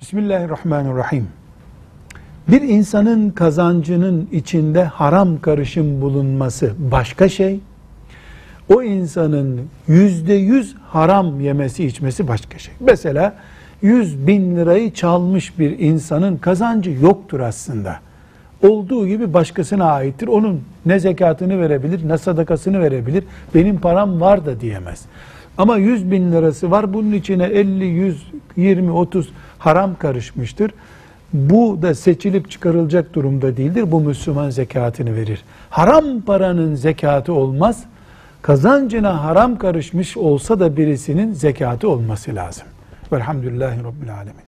Bismillahirrahmanirrahim. Bir insanın kazancının içinde haram karışım bulunması başka şey. O insanın yüzde yüz haram yemesi içmesi başka şey. Mesela 100 bin lirayı çalmış bir insanın kazancı yoktur aslında. Olduğu gibi başkasına aittir. Onun ne zekatını verebilir, ne sadakasını verebilir. Benim param var da diyemez. Ama 100 bin lirası var. Bunun içine 50, 100, 20, 30 haram karışmıştır. Bu da seçilip çıkarılacak durumda değildir. Bu Müslüman zekatını verir. Haram paranın zekatı olmaz. Kazancına haram karışmış olsa da birisinin zekatı olması lazım. Velhamdülillahi Rabbil Alemin.